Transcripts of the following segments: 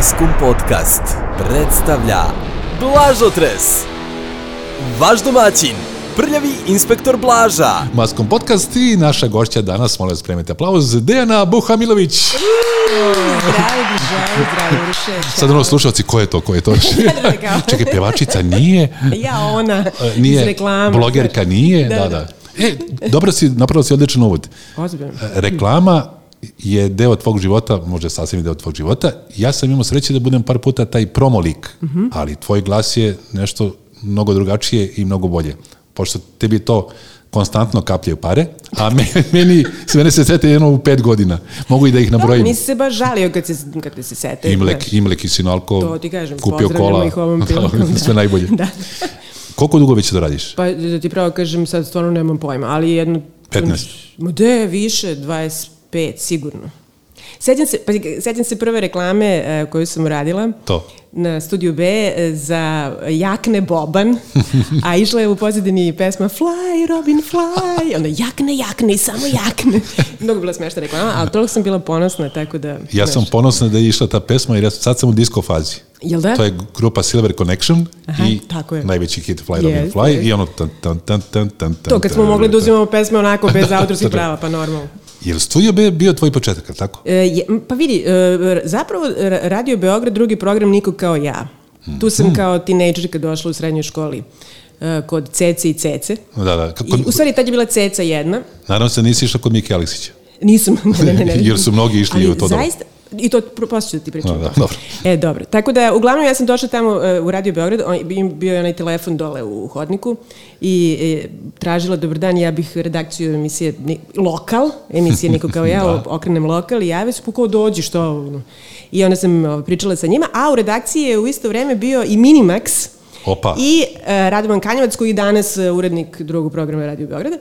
Maskum Podcast predstavlja Blažotres Vaš domaćin, prljavi inspektor Blaža Maskom podcast i naša gošća danas, molim vas spremite aplauz, Dejana Buhamilović. Zdravo, Bižaj, zdravo, Uroše. Sad ono slušalci, ko je to, ko je to? Čekaj, pevačica nije, Ja, ona, iz nije, reklama. blogerka nije, da, Da, da. E, dobro si, napravila si odličan uvod. Ozbiljno. Reklama je deo tvog života, možda sasvim deo tvog života. Ja sam imao sreće da budem par puta taj promolik, ali tvoj glas je nešto mnogo drugačije i mnogo bolje. Pošto tebi to konstantno kapljaju pare, a me- meni, mene se sete jedno u pet godina. Mogu i da ih Dobro, nabrojim. nisi se baš žalio kad, se, kad te se sete. Imlek, Imlek i Sinalko, To ti kažem, kupio kola, ih ovom prilikom. sve najbolje. Da. Koliko dugo već to radiš? Pa da ti pravo kažem, sad stvarno nemam pojma, ali jedno... 15. Ma de, više, 25, sigurno. Sećam se, pa, sećam se prve reklame e, koju sam uradila To. na studiju B e, za jakne Boban, a išla je u pozadini pesma Fly, Robin, fly, onda jakne, jakne i samo jakne. Mnogo bila smešna reklama, ali toliko sam bila ponosna, tako da... Ja sam znaš. ponosan da je išla ta pesma jer ja sad sam u disco fazi. Jel da? To je grupa Silver Connection Aha, i tako je. najveći hit Fly Robin Jeste, Fly jeste. i ono tan tan tan tan tan To kad smo mogli da uzimamo pesme onako bez autorskih prava, pa normalno. Je li Studio B bio tvoj početak, tako? E, pa vidi, e, zapravo ra- Radio Beograd, drugi program Niko kao ja. Tu sam kao tinejdžerka došla u srednjoj školi e, kod Cece i Cece. Da, da. Kako, I, u stvari, tad je bila Ceca jedna. naravno se nisi išla kod Mike Aleksića. Nisam, ne, ne, ne. Jer su mnogi išli Ali u to doba. I to, poslije ću da ti pričam. Da, dobro. E, dobro. Tako da, uglavnom, ja sam došla tamo e, u Radio Beograd, on, bi- bio je onaj telefon dole u hodniku i e, tražila, dobar dan, ja bih redakciju emisije ni- Lokal, emisije Niko kao ja, Da. okrenem Lokal i jave se, pa kao dođi, što? ono. I onda sam o, pričala sa njima, a u redakciji je u isto vreme bio i Minimax, Opa. i e, Radovan Kanjevac koji je danas e, urednik drugog programa Radio Beograda.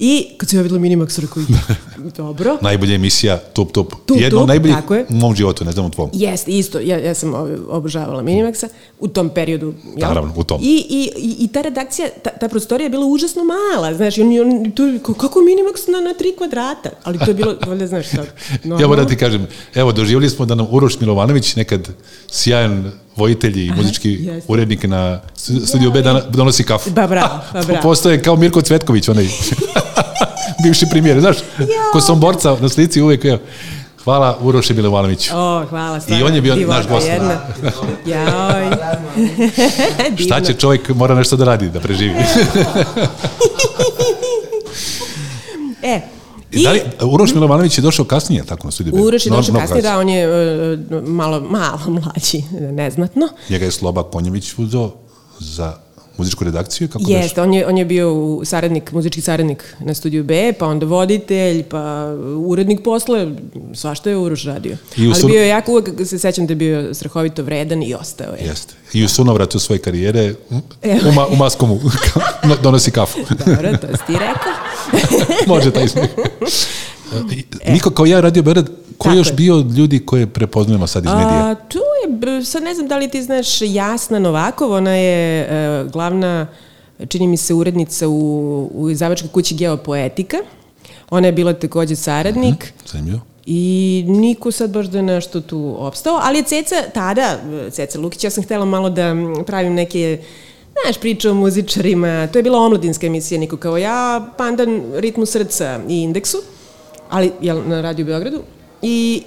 I kad sam ja videla Minimax, rekao, dobro. Najbolja emisija, Tup Tup. Tup, Jedno od najboljih tako je. u mom životu, ne znam u tvom. Jeste, isto. Ja, ja sam obožavala Minimaxa u tom periodu. jel? Naravno, u tom. I, i, i, i ta redakcija, ta, ta prostorija je bila užasno mala. Znaš, i on, on, tu, kako Minimax na, na tri kvadrata? Ali to je bilo, valjda, znaš, sad. Ja moram da ti kažem, evo, doživjeli smo da nam Uroš Milovanović, nekad sjajan vojitelj i muzički jeste. urednik na stu- studiju B, dana- donosi kafu. Ba, bravo, ba, bravo. Postoje kao Mirko Cvetković, onaj bivši premijer, znaš, ko sam borca na slici uvek, evo, hvala Uroše Milovanović. O, hvala, stvarno. on je bio divota naš gost. Jedna. Joj. Šta će čovjek, mora nešto da radi, da preživi. E, I, da li, Uroš Milovanović je došao kasnije, tako na studiju B? Uroš je došao kasnije, da, on je e, malo, malo mlađi, neznatno. Njega je Sloba Konjević uzeo za muzičku redakciju, kako? Jeste, on je, on je bio saradnik, muzički saradnik na studiju B, pa onda voditelj, pa urednik posle, svašta je Uroš radio. I u Ali bio je jako, uvek se sećam da je bio strahovito vredan i ostao je. Jeste. I u sunovratu svoje karijere u, ma, u Maskomu no- donosi kafu. Dobro, to si ti rekao. Može taj smeh. Niko kao ja radio Beograd, ko je još bio ljudi koje prepoznajemo sad iz medija? A, tu je, sad ne znam da li ti znaš Jasna Novakov, ona je e, glavna, čini mi se, urednica u, u izdavačkoj kući Geopoetika. Ona je bila takođe saradnik. Zanimljivo. I niko sad baš da je nešto tu opstao, ali je Ceca, tada, Ceca Lukić, ja sam htela malo da mm, pravim neke Znaš, priče o muzičarima, to je bila omladinska emisija, niko kao ja, pandan ritmu srca i indeksu, ali jel, na Radio Beogradu. I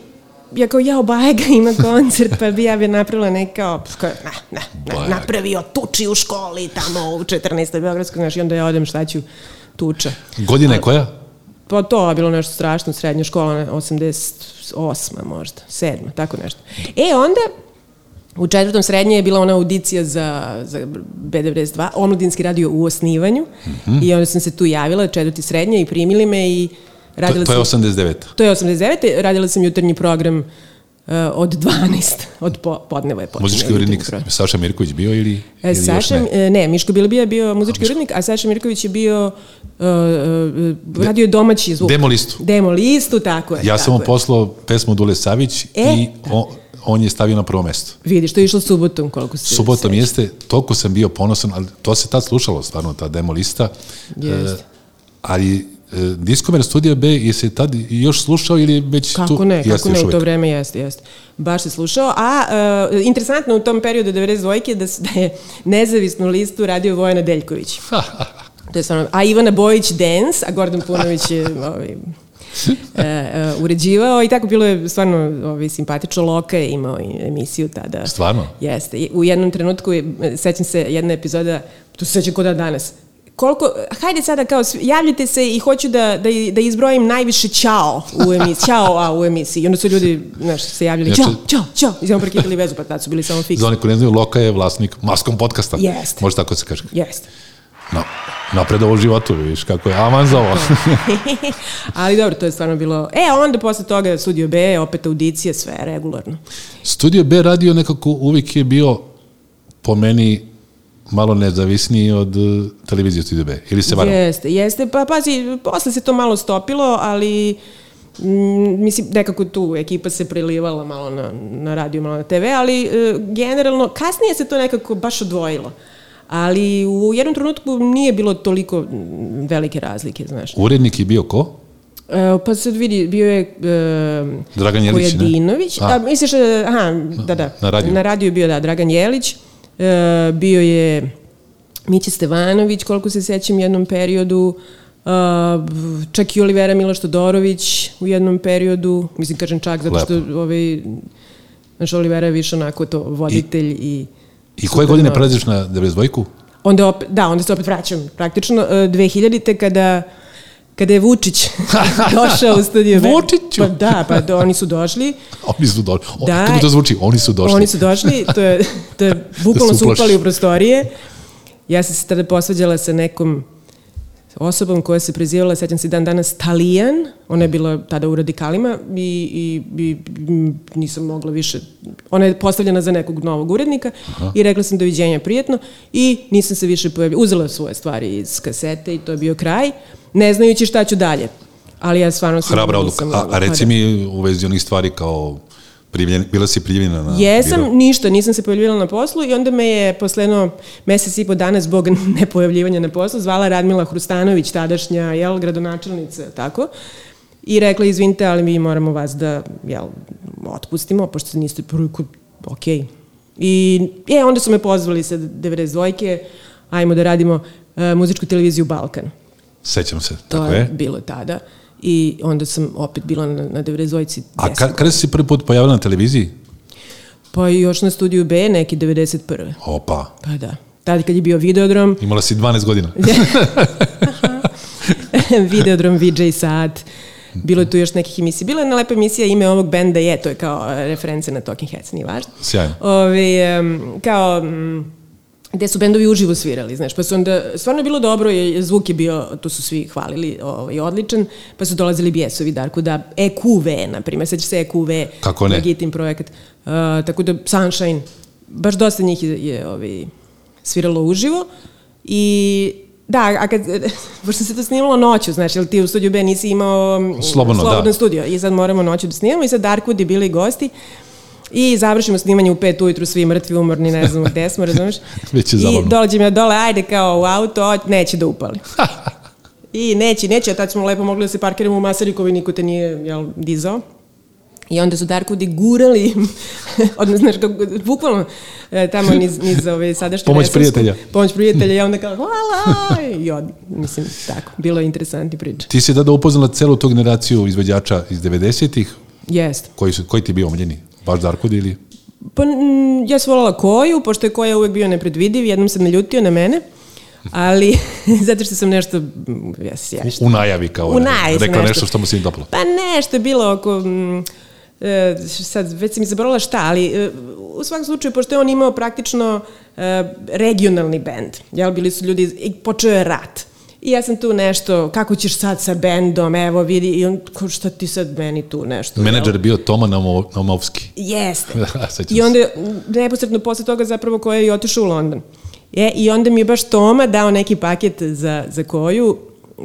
ja kao, ja, Bajega ima koncert, pa bi ja bi napravila neka, kao, ne, ne, Bajega. napravio tuči u školi tamo u 14. Beogradskoj, znaš, i onda ja odem šta ću tuča. Godina je koja? Pa to je bilo nešto strašno, srednja škola, ne, 88. možda, 7. tako nešto. E, onda, u četvrtom srednje je bila ona audicija za, za B92, omladinski radio u osnivanju, i onda sam se tu javila, četvrti srednje, i primili me i radila to je sam... 89. To je 89. Radila sam jutarnji program uh, od 12, od po, podneva je počinio Muzički urednik. Saša Mirković bio ili, E, ili još Saša, ne? e, ne, Miško Bilbija je bio muzički urednik, a Saša Mirković je bio, uh, uh, radio je domaći zvuk. Demo listu. Demo listu, tako je. Ja tako sam mu je. poslao pesmu Dule Savić E, i on, on je stavio na prvo mesto. Vidiš, to je išlo subotom, koliko se Subotom jeste, toliko sam bio ponosan, ali to se tad slušalo stvarno, ta demo lista. Jeste. E, ali Diskomer Studio B, jesi tad još slušao ili već Kako tu? ne, Jeste kako ne, u to vreme jeste, jeste. Baš se slušao. A uh, interesantno u tom periodu 92. da, da je nezavisnu listu radio Vojana Deljković. to je stvarno, a Ivana Bojić dance, a Gordon Punović je ovaj, e, e, uređivao i tako bilo je stvarno ovaj, simpatično. Loka je imao emisiju tada. Stvarno? Jeste. U jednom trenutku, je, sećam se jedna epizoda, to se sećam kod da danas, koliko, hajde sada kao, javljite se i hoću da, da, da izbrojim najviše ćao u emisiji, ćao a u emisiji. I onda su ljudi, znaš, se javljali, Znači- ćao, ćao, ćao, i samo prekidali vezu, pa tad su bili samo Za fiksni. one koji ne znaju, Loka je vlasnik maskom podcasta. Jeste. Može tako se kaže. Jeste. No, napred u životu, vidiš kako je aman za ovo. Ali dobro, to je stvarno bilo... E, onda posle toga Studio B, opet audicije, sve regularno. Studio B radio nekako uvijek je bio po meni malo nezavisniji od uh, televizije Studio B. Ili se varam? Jeste, jeste. Pa pazi, posle se to malo stopilo, ali mm, mislim, nekako tu ekipa se prelivala malo na, na radio, malo na TV, ali e, generalno, kasnije se to nekako baš odvojilo. Ali u jednom trenutku nije bilo toliko velike razlike, znaš. Urednik je bio ko? E, pa sad vidi, bio je e, Dragan Jelić, ne? A. A. misliš, e, aha, da, da. Na radiju. Na radiju je bio, da, Dragan Jelić. E, bio je Miće Stevanović, koliko se sećam, jednom periodu. E, čak i Olivera Miloš Todorović u jednom periodu. Mislim, kažem čak, zato što ovaj, znaš, Olivera je više onako to voditelj i... I koje super godine prelaziš na 92-ku? Onda opet, da, onda se opet vraćam. Praktično, e, 2000-te kada kada je Vučić došao u studio B. Vučiću! Pa da, pa do, oni su došli. Oni su došli. O, Da. Kako to zvuči? Oni su došli. Oni su došli, to je, to je bukvalno Da su upali u prostorije. Ja sam se tada posvađala sa nekom osobom koja se prezivala, sećam se dan danas, Talijan, ona je bila tada u radikalima i, i, i nisam mogla više, ona je postavljena za nekog novog urednika i rekla sam doviđenja prijetno i nisam se više pojavila, uzela svoje stvari iz kasete i to je bio kraj, ne znajući šta ću dalje. Ali ja stvarno sam... Hrabra odluka. A, a reci Pa da. mi u vezi onih stvari kao primljen, bila si primljena na Jesam, biro? ništa, nisam se pojavljivala na poslu i onda me je posle jedno mesec i po dana zbog nepojavljivanja na poslu zvala Radmila Hrustanović, tadašnja, jel, gradonačelnica, tako, i rekla, izvinite, ali mi moramo vas da, jel, otpustimo, pošto niste prvi kod, ok. I, e, onda su me pozvali sa 92-ke, ajmo da radimo e, muzičku televiziju Balkan. Sećam se, To tako je je. bilo tada. I onda sam opet bila na, na 92-ci. A 10 kad, kada si se prvi put pojavila na televiziji? Pa još na studiju B, neki 91. Opa, Pa da. Tada kad je bio Videodrom, imala si 12 godina. Videodrom, VJ Sat, bilo je tu još nekih emisija. Bila je jedna lepa emisija, ime ovog benda je, to je kao reference na Talking Heads, nije važno. Sjajno. Ove, em, kao, m, gde su bendovi uživo svirali, znaš, pa su onda, stvarno je bilo dobro, je, zvuk je bio, tu su svi hvalili, ovaj, odličan, pa su dolazili bijesovi, Darko, da EQV, na primjer, sećaš se EQV, Kako ne? Projekat, uh, tako da Sunshine, baš dosta njih je, je ovaj, sviralo uživo i Da, a kad, pošto se to snimalo noću, znaš, jer ti u studiju B nisi imao Slobodno, slobodan da. studio i sad moramo noću da snimamo i sad Darkwood je bili gosti i završimo snimanje u pet ujutru, svi mrtvi, umorni, ne znamo gde smo, razumeš? Već je I zabavno. dođem ja dole, ajde kao u auto, neće da upali. I neće, neće, a tad smo lepo mogli da se parkiramo u Masarikovi, niko te nije jel, dizao. I onda su Darkwoodi gurali, odnosno, znaš, kako, bukvalno e, tamo niz, niz ove sadašnje Pomoć Resavsku- prijatelja. Pomoć prijatelja, i onda kao, hvala, i od, mislim, tako, bilo je interesantni priča. Ti si tada upoznala celu tu generaciju izvođača iz 90-ih, Jeste. koji, su, koji ti je bio omiljeni? Baš Darkud ili? Pa, ja sam volala Koju, pošto je Koja uvek bio nepredvidiv, jednom se naljutio na mene, ali zato što sam nešto, mm, jes, jes, U, najavi kao U najavi rekla nešto. nešto što mu se nije dopalo. Pa nešto je bilo oko... mm, e, sad, već sam i zaboravila šta, ali e, u svakom slučaju, pošto je on imao praktično e, regionalni bend, jel, bili su ljudi, i počeo je rat. I ja sam tu nešto, kako ćeš sad sa bendom, evo vidi, i on, ko šta ti sad meni tu nešto? Menadžer je bio Toma Namo- Namovski. Jeste. Sećam I onda je, neposredno posle toga zapravo koja je i otišao u London. Je, I onda mi je baš Toma dao neki paket za, za koju,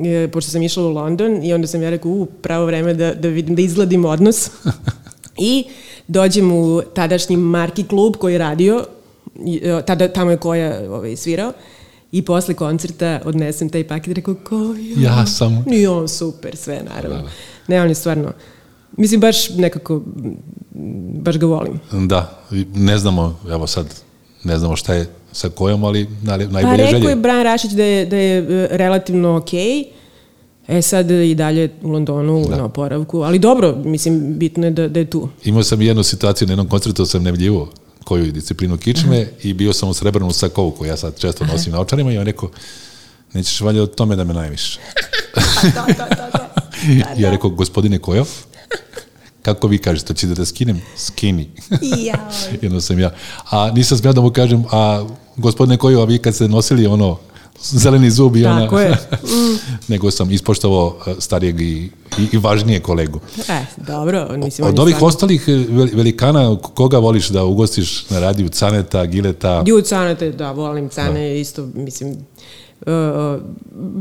e, pošto sam išla u London i onda sam ja rekao, u, pravo vreme da, da vidim, da izgladim odnos. I dođem u tadašnji Marki klub koji je radio, e, tada, tamo je koja ovaj, svirao, I posle koncerta odnesem taj paket i rekao, ko je? Ja sam. I on super, sve naravno. Ne, on je stvarno, mislim baš nekako, baš ga volim. Da, ne znamo, evo sad, ne znamo šta je sa kojom, ali Pa najbolje rekao želje. je Brian Rašić da je, da je e, relativno okej, E sad i dalje u Londonu na oporavku, ali dobro, mislim, bitno je da, da je tu. Imao sam jednu situaciju na jednom koncertu sam nevljivo koju disciplinu kičme i bio sam u srebrnom sakovu koju ja sad često nosim na očarima i on rekao nećeš valjda od tome da me najviš. ja rekao, gospodine Kojo, kako vi kažete, hoćete da skinem? Skini. Jedno sam ja. A nisam smio da mu kažem, a gospodine Kojo, a vi kad ste nosili ono zeleni zub i ona... Tako je. nego sam ispoštovao eh, starijeg i, i, i važnije kolegu. E, dobro, mislim, Od ovih ostalih vel- velikana, koga voliš da ugostiš na radiju? Caneta, Gileta? Ju, Canete, da, volim Cane, isto, mislim, uh,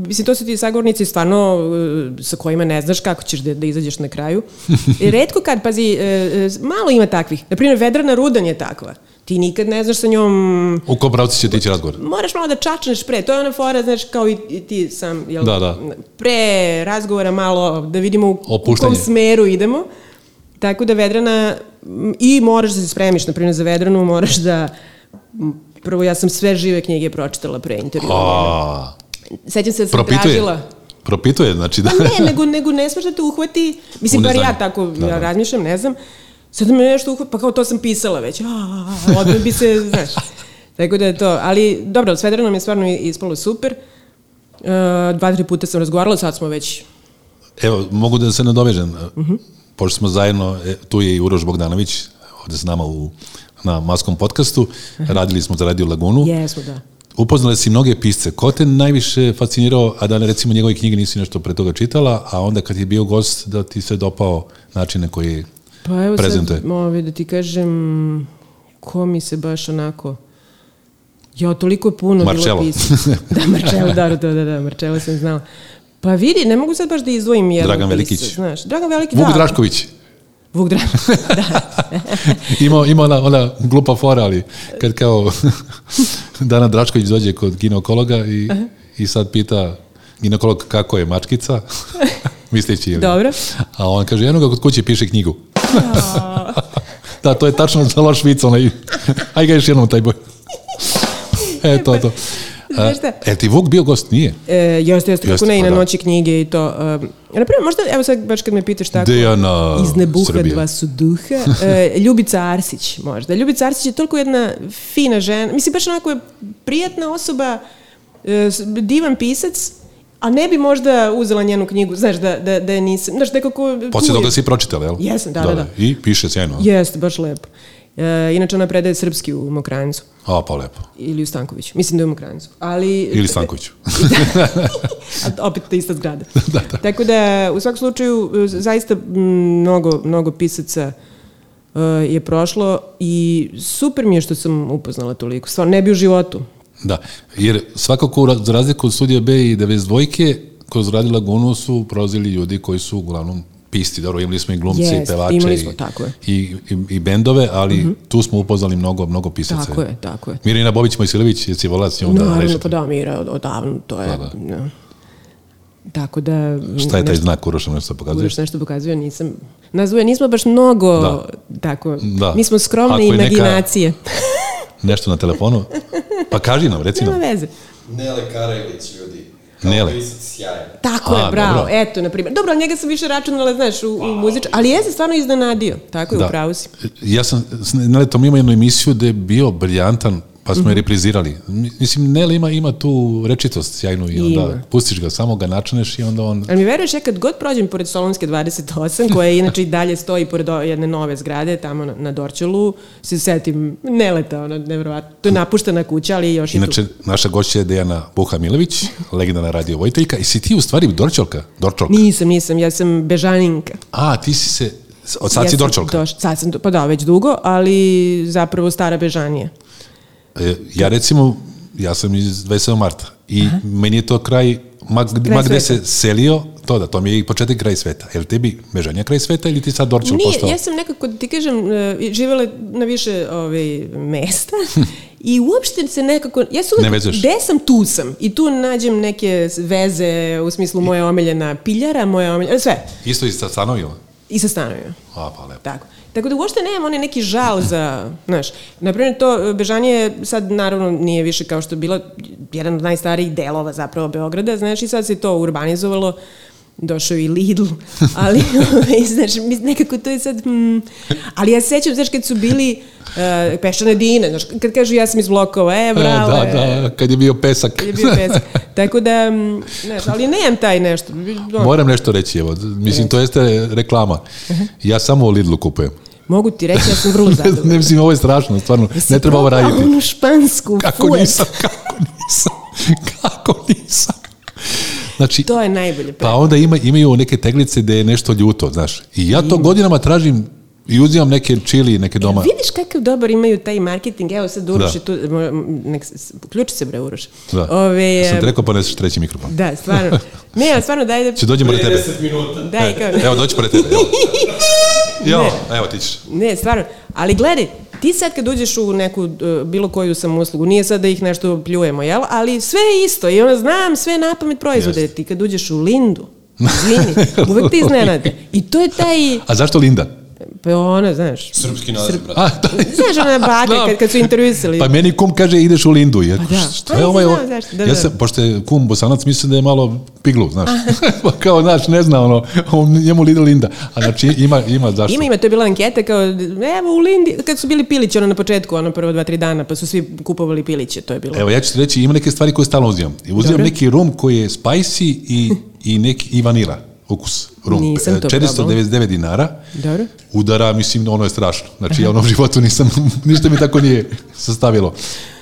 mislim, to su ti sagovornici stvarno uh, sa kojima ne znaš kako ćeš da, da izađeš na kraju. Redko kad, pazi, uh, uh, malo ima takvih. Naprimjer, Vedrana Rudan je takva. Ti nikad ne znaš sa njom, U kom pravcu će tići razgovor? moraš malo da čačneš pre. To je ona fora, znaš, kao i, i ti sam, jel, Da, da. pre razgovora malo da vidimo u, u kom smeru idemo. Tako da Vedrana, i moraš da se spremiš, na primjer za Vedranu moraš da, prvo ja sam sve žive knjige pročitala pre intervjua. A, Sećam se da sam propituje. tražila... Propituje, znači da... Pa ne, nego, nego ne smeš da te uhvati, mislim, bar ja tako Da, da. razmišljam, ne znam, sad me nešto uhvati, pa kao to sam pisala već, a, bi se, znaš, tako da je to, ali dobro, s Vedranom je stvarno ispalo super, Uh, dva, tri puta sam razgovarala, sad smo već Evo, mogu da se nadovežem. Pošto smo zajedno, e, tu je i Uroš Bogdanović, ovde s nama u, na Maskom podcastu, radili smo za Radio Lagunu. Jesmo, da. Upoznali si mnoge pisce. Ko te najviše fascinirao, a da ne recimo njegove knjige nisi nešto pre toga čitala, a onda kad je bio gost da ti se dopao način na koji Pa evo prezentuje? sad, ovaj, da ti kažem, ko mi se baš onako... Ja, toliko je puno Marcello. bilo pisma. Da, Marcello, da, da, da, da, Marcello sam znala. Pa vidi, ne mogu sad baš da izdvojim jednog Dragan Velikić. pisca, znaš. Dragan Velikić, Vuk da. Drašković. Vuk Drašković, da. ima, ima ona, ona glupa fora, ali kad kao Dana Drašković dođe kod ginekologa i, i sad pita ginekolog kako je mačkica, misleći ili... Dobro. A on kaže, jedno ga kod kuće piše knjigu. da, to je tačno za loš vic, onaj. Aj ga još jednom taj boj. e, to, to. A, Znaš šta? E, ti Vuk bio gost? Nije? E, jeste, jeste, kako ne, i pa na da. noći knjige i to. Um, naprimjer, možda, evo sad baš kad me pitaš tako, Dejana iz nebuha Srbije. dva su duha, e, Ljubica Arsić možda. Ljubica Arsić je toliko jedna fina žena, mislim, baš onako je prijatna osoba, e, divan pisac, a ne bi možda uzela njenu knjigu, znaš, da, da, da je nisam, znaš, nekako... Poslije tu je- toga si pročitala, jel? Jesam, da, da, da. I piše sjajno. Jeste, baš lepo. E, inače, ona predaje srpski u Mokranjcu. A, pa lepo. Ili u Stankoviću. Mislim da je u Mokranjcu. Ali, Ili Stankoviću. A opet ta ista zgrada. Tako da, u svakom slučaju, e, zaista mnogo, mnogo pisaca e, je prošlo i super mi je što sam upoznala toliko. Stvarno, ne bi u životu. Da, jer svakako za razliku od studija B i 92 kroz Radio Lagunu su prolazili ljudi koji su uglavnom pisti, dobro, imali smo i glumci, i Jest, pevače imali i, smo, tako je. i, i, i bendove, ali tu smo upoznali mnogo, mnogo pisaca. Tako je, tako je. Mirina Bobić Mojsilević, jesi volala s njom da Naravno, rešite? pa da, Mira, od- odavno, to je... Da, da. ja. Tako da... Šta je taj nešto- znak Uroša nešto pokazuješ? Uroš nešto pokazuje, nisam... Nazvuje, nismo baš mnogo, Da. tako, Da. mi smo skromne Ako je neka- imaginacije. Nešto na telefonu? Pa kaži nam, reci Nema nam. veze. Nele Karajlić, ljudi. Kao Nele. sjajan. Tako A, je, bravo. dobro. Eto, na primjer. Dobro, njega sam više računala, znaš, u, u muzič, ali je se stvarno iznenadio. Tako je, Da. upravo si. Ja sam, s Neletom ima jednu emisiju gde je bio briljantan, pa smo je reprizirali. Mi- Mislim, Nele ima, ima tu rečitost sjajnu i onda Ima. pustiš ga, samo ga načneš i onda on... Ali mi veruješ, ja kad god prođem pored Solonske 28, koja inače i dalje stoji pored jedne nove zgrade, tamo na, na Dorčelu, se setim Neleta, ono, nevjerovatno. To je napuštena kuća, ali još i tu. Inače, naša gošća je Dejana Buha Milović, legendarna radio Vojteljka. I si ti u stvari Dorčolka? Dorčolka. Nisam, nisam, ja sam Bežaninka. A, ti si se... Od sad ja si sam Dorčolka. Doš, sad sam, pa da, već dugo, ali zapravo stara Bežanija. E, Ja recimo, ja sam iz 27. marta i meni je to kraj, ma, Kraj ma gde se selio, to da, to mi je i početak kraj sveta. Je li tebi Mežanja kraj sveta ili ti sad Dorčol Nije, postao? ja sam nekako, da ti kažem, e, živela na više ovaj, mesta I uopšte se nekako, ja Ne uvek, vezuješ. gde sam, tu sam. I tu nađem neke veze u smislu moja omiljena piljara, moja omiljena, sve. Isto i sa stanovima? I sa stanovima. A, pa lepo. Tako. Tako da uopšte nemam onaj neki žal za, znaš, naprimjer to e, Bežanje sad naravno nije više kao što je bilo jedan od najstarijih delova zapravo Beograda, znaš, i sad se to urbanizovalo, došao i Lidl, ali, ovaj, znaš, nekako to je sad, hmm, ali ja se sećam, znaš, kad su bili uh, peščane dine, znaš, kad kažu ja sam iz blokova, e, E, bravo, da, da, kad je bio pesak. je bio pesak. Tako da, mm, znaš, ali nemam taj nešto. ono, Moram nešto reći, evo, mislim, to jeste reklama. Ja samo u Lidlu kupujem. Mogu ti reći, ja sam vrlo zadovoljna. ne mislim, ovo je strašno, stvarno, ne treba ovo raditi. Onu špansku Kako fuet. nisam, kako nisam, kako nisam. Znači, To je najbolje. pa onda ima, imaju neke teglice gde je nešto ljuto, znaš. I ja to godinama tražim i uzimam neke čili, neke doma. Vidiš kakav dobar imaju taj marketing, evo sad Uroš Da. je tu, nek, uključi se bre Uroš. Da. Ove, Ja sam ti rekao poneseš treći mikrofon. Da, stvarno. Ne, ali stvarno daj da... Če dođemo do tebe. 30 minuta. Daj, kao, Evo, doći pored tebe. Evo, jo, evo ti ćeš. Ne, stvarno. Ali gledaj, ti sad kad uđeš u neku uh, bilo koju sam uslugu, nije sad da ih nešto pljujemo, jel? Ali sve je isto i ono znam sve na pamet proizvode. Ti kad uđeš u Lindu, izvini, uvek ti iznenade. I to je taj, A zašto Linda? Pa ono, znaš, Srpski naziv, brate. A, da, znaš ona Znam. kad, kad su intervjuisali. Pa meni kum kaže ideš u Lindu. Ja, da. Šta Pa je ovaj? ovo? znao zašto, da, ja da. sam, pošto je kum bosanac, mislim da je malo piglu, znaš. pa kao, znaš, ne zna ono, on, njemu Lidl Linda. A znači ima, ima zašto. Ima, ima, to je bila anketa kao, evo u Lindi, kad su bili pilići, ono na početku, ono prvo dva, tri dana, pa su svi kupovali piliće, to je bilo. Evo, ja ću ti reći, ima neke stvari koje stalno uzimam. Uzimam Dobro. neki rum koji je spicy i, i, neki, i vanila ukus. Rum. Nisam to 499 dinara. Dobro. Udara, mislim, ono je strašno. Znači, ja u onom životu nisam, ništa mi tako nije sastavilo.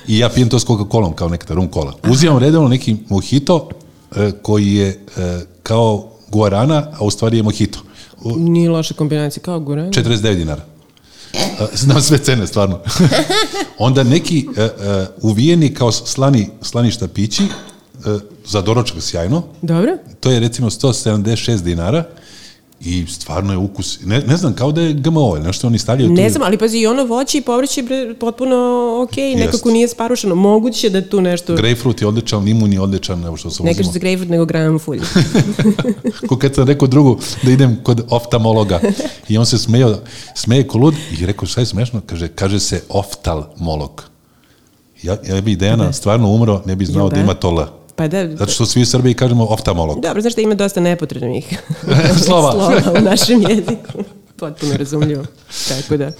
I ja pijem to s Coca-Colom, kao nekada rum kola. Uzimam redovno neki mojito e, koji je e, kao guarana, a u stvari je mojito. Nije loša kombinacija, kao guran. 49 dinara. E, Znam sve cene, stvarno. Onda neki uvijeni kao slani, slani štapići, e, za doručak sjajno, Dobro. to je recimo 176 dinara i stvarno je ukus, ne, ne znam, kao da je GMO, ili nešto oni stavljaju tu. Ne znam, ali pazi, i ono voće i povrće je potpuno okej, nekako Jeste. nije sparušeno. Moguće da tu nešto... Grejpfrut je odličan, limun je odličan, evo što sam Ne uzimao. kaže za grejpfrut, nego gram fulj. Ko kad sam rekao drugu da idem kod oftalmologa i on se smejao, smeje ko lud i rekao šta je smešno, kaže, kaže se oftalmolog. Ja, ja bi Dejana stvarno umro, ne bi znao da? da? ima to L. Pa da, Zato što svi u Srbiji kažemo oftalmolog. dobro, znaš da ima dosta nepotrebnih Slova. slova u našem jeziku. Potpuno razumljivo. Tako da.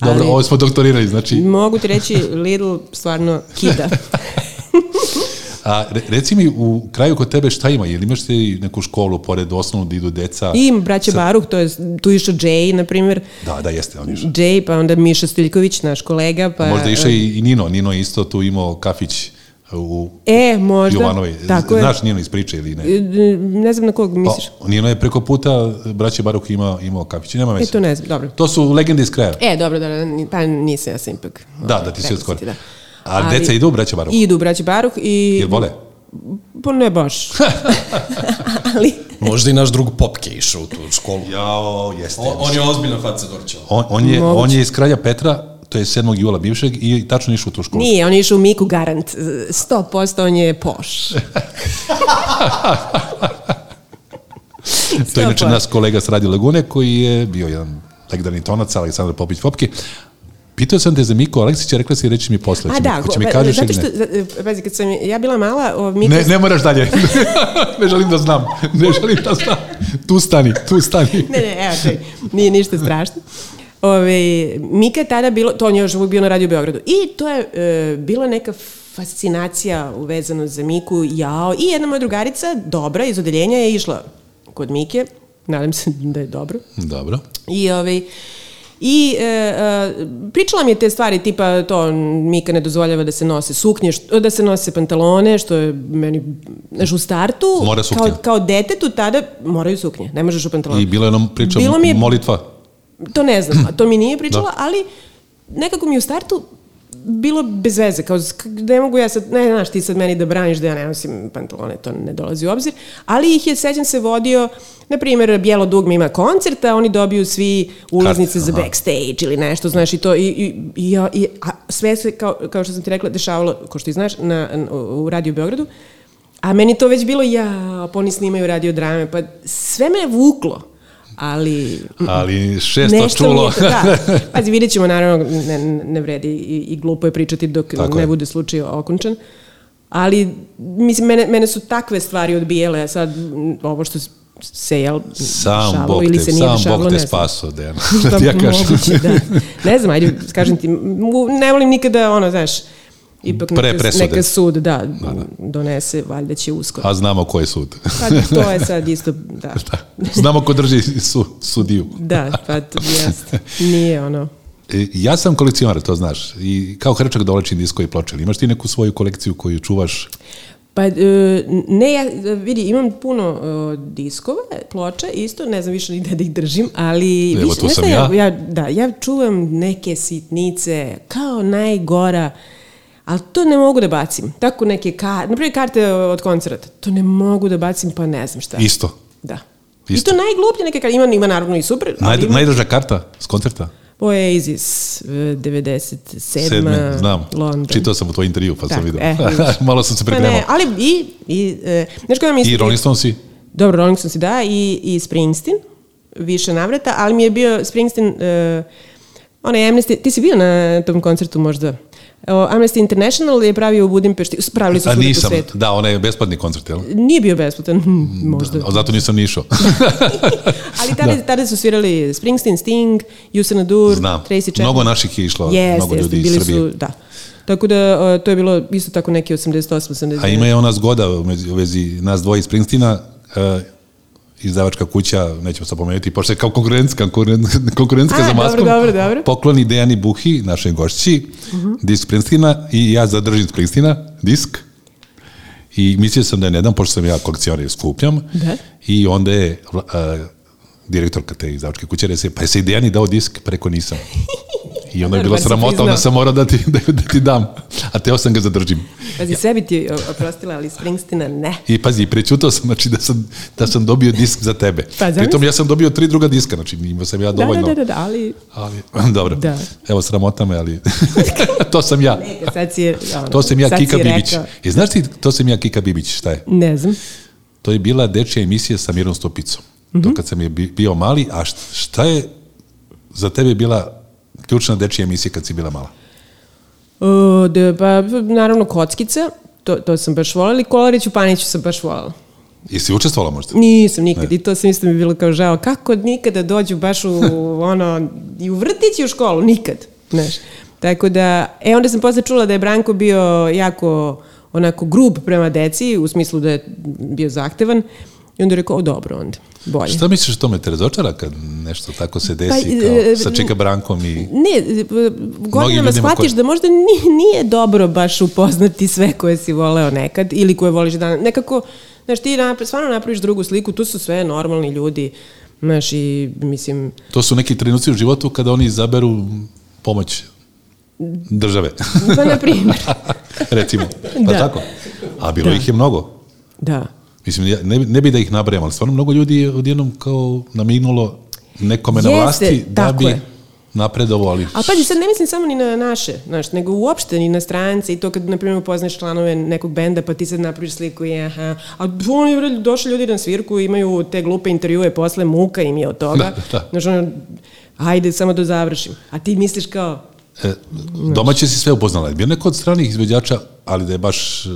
Dobro, Ali- ovo smo doktorirali, znači, Mogu ti reći, Lidl stvarno kida. a re, reci mi u kraju kod tebe šta ima, jel imaš ti neku školu pored osnovnu da idu deca? I braće Baruh, to je tu išao Jay, na primjer. Da, da, jeste, on išao. Jay, pa onda Miša Stiljković, naš kolega. Pa, Možda išao i, i Nino, Nino je isto tu imao kafić u E, možda. Jovanovi. Tako je. Znaš Nino iz priče ili ne? E, Ne znam na kog misliš. Pa, Nino je preko puta braće Baruk ima, imao kafić, nema E, veze. to ne znam, dobro. To su legende iz kraja. E, dobro, dobro, pa nisam, ja sam ipak. Da, ovaj, da ti si preuzeti, od skoro. Da. Ali deca idu u braće Baruk? Idu braće Baruh i... Jel vole? Pa ne baš. Ali... Možda i naš drug Popke išao u tu školu. Jao, jeste. On, on je ozbiljna faca Dorčeva. On, on, je, Moguće. on je iz kralja Petra, to je 7. jula bivšeg i tačno išao u tu školu. Nije, on je išao u Miku Garant. 100% on je poš. To je inače 100%. nas kolega s Radio Lagune koji je bio jedan legendarni tonac, Aleksandar Popić Popke. Pitao sam te za Miko Aleksića, rekla si reći mi posle. A da, hoće mi kažeš zato što, za- e, pazi, kad sam ja bila mala, o, Mika... Ne, ne moraš dalje. ne želim da znam. Ne želim da znam. Tu stani, tu stani. ne, ne, evo, čekaj, nije ništa strašno. Ove, Mika je tada bilo, to on je još uvijek bio na radiju u Beogradu, i to je e, bila neka fascinacija uvezano za Miku, jao, i jedna moja drugarica, dobra, iz odeljenja je išla kod Mike, nadam se da je dobro, Dobro. I, ovaj, I e, e, pričala mi je te stvari, tipa to Mika ne dozvoljava da se nose suknje, što, da se nose pantalone, što je meni, znaš, u startu, Mora kao, kao detetu tada moraju suknje, ne možeš u pantalone. I bilo je nam priča Bilo mi je- molitva. To ne znam, to mi nije pričala, Da. ali nekako mi u startu bilo bez veze, kao ne mogu ja sad, ne znaš ti sad meni da braniš da ja ne nosim pantalone, to ne dolazi u obzir, ali ih je, sećam se, vodio, na primjer, Bijelo dugme ima koncert, a oni dobiju svi ulaznice Karte, za aha. backstage ili nešto, znaš, i to, i, i, i, ja- i, a sve se, kao, kao što sam ti rekla, dešavalo, kao što ti znaš, na, na, u Radio Beogradu, a meni to već bilo, ja, pa oni snimaju radio drame, pa sve me vuklo, ali... Ali šesto čulo. je to, da. Pazi, vidjet ćemo, naravno, ne, ne vredi i, i glupo je pričati dok Tako ne je. bude slučaj okončan. Ali, mislim, mene, mene su takve stvari odbijele, a sad ovo što se, jel, Sam dešavalo Bog ili se nije sam dešavalo, Bog te spaso, Dejan. Da, ja kažem. moguće, da. Ne znam, ajde, kažem ti, ne volim nikada, ono, znaš, ipak neka, neka sud, da, donese, valjda će uskoro. A znamo ko je sud. Pa to je sad isto, da. Znamo ko drži su, sudiju. Da, pa to jeste. Nije ono. E, Ja sam kolekcionar, to znaš. I kao hrčak dolačim disko i ploče. Imaš ti neku svoju kolekciju koju čuvaš? Pa, e, ne, ja, vidi, imam puno e, diskova, ploča, isto, ne znam više ni da ih držim, ali... Evo, više, tu sam ja. ja. Da, ja čuvam neke sitnice, kao najgora, ali to ne mogu da bacim. Tako neke karte, naprimjer karte od koncerta, to ne mogu da bacim, pa ne znam šta. Isto. Da. Isto. I to najgluplje neke karte, ima, ima naravno i super, Naj, ima najdraža karta s koncerta? Oasis, e, 97. Sedme, znam. London. Čitao sam u tvoj intervju, pa sam Tako, vidio. e. Malo sam se Pa pripremao. ne, ali i, i e, znaš koja mi I Rolling Stonesi? Dobro, Rolling Stones da, i, i Springsteen, više navrata, ali mi je bio Springsteen, uh, onaj Amnesty, ti si bio na tom koncertu možda? Amnesty International je pravio u Budimpešti, pravili su svuda po svetu. da, onaj besplatni koncert, jel? Nije bio besplatan, možda. A zato nisam ni išao. Ali tada, tada su svirali Springsteen, Sting, Jusana Dur, Znam. Tracy Chapman. Mnogo naših je išlo, Jeste, mnogo ljudi jeste, iz Srbije. Su, da. Tako da, to je bilo isto tako neki 88, 89. A ima je ona zgoda u vezi, nas dvoje iz Springstina, uh, izdavačka kuća, nećemo sad pomenuti, pošto je kao konkurencijska, konkuren- konkurencijska A, za dobro, maskom, dobro, dobro. pokloni Dejani Buhi, našoj gošći, disk Springstina i ja zadržim Springstina, disk, i mislio sam da je ne dam, pošto sam ja kolekcionar i skupljam, Da. i onda je uh, direktorka te izdavačke kuće rekla, pa je se i Dejani dao disk, preko nisam. I onda je Bar si sramota, onda sam morao da ti, da, da ti dam. A teo sam ga zadržim. Pazi, sebi ti oprostila, ali Springsteena ne. I pazi, prećutao sam, znači da sam, da sam dobio disk za tebe. Pa. Pritom ja sam dobio tri druga diska, znači imao sam ja Da, dovoljno. da, da, da, ali Ali, dobro, Da. evo sramota me, ali to sam ja. neka, sad si ono, To sam ja Kika Bibić. I znaš ti, to sam ja Kika Bibić, šta je? Ne znam. To je bila dečja emisija sa Mirom Stopicom. Mhm. To kad sam je bi- bio mali, a št- šta je za tebe bila ključna dečja emisija kad si bila mala? O, da, pa, naravno, kockica, to, to sam baš voljela, i Kolarić u Paniću sam baš voljela. Jesi učestvovala možda? Nisam nikad i to sam isto mi bilo kao žao. Kako nikada dođu baš u ono, i u vrtić i u školu? Nikad. Znaš. Tako da, e onda sam posle čula da je Branko bio jako onako grub prema deci, u smislu da je bio zahtevan. I onda je rekao, o dobro onda, bolje. Šta misliš o tome te razočara kad nešto tako se desi Pa, kao e, sa Čika Brankom i... Ne, godinama ljudima shvatiš koji- da možda nije, nije dobro baš upoznati sve koje si voleo nekad ili koje voliš danas. Nekako, znaš, ti napra, stvarno napraviš drugu sliku, tu su sve normalni ljudi, znaš, i mislim, To su neki trenuci u životu kada oni izaberu pomoć države. pa na primjer, Recimo. Pa Da. tako. A bilo Da. ih je mnogo. da. Mislim, ne, ne bi da ih nabrajam, ali stvarno mnogo ljudi je odjednom kao namignulo nekome na Jeste, vlasti da bi je. napredovao, ali... A pazi, sad ne mislim samo ni na naše, znaš, nego uopšte ni na strance i to kad, na primjer, upoznaš članove nekog benda, pa ti sad napraviš sliku i aha, a oni došli ljudi na svirku, imaju te glupe intervjue posle, muka im je od toga. Da, da. Znaš, ono, ajde samo da završim. A ti misliš kao, E, domaće si sve upoznala. Je bio neko od stranih izvođača, ali da je baš, e,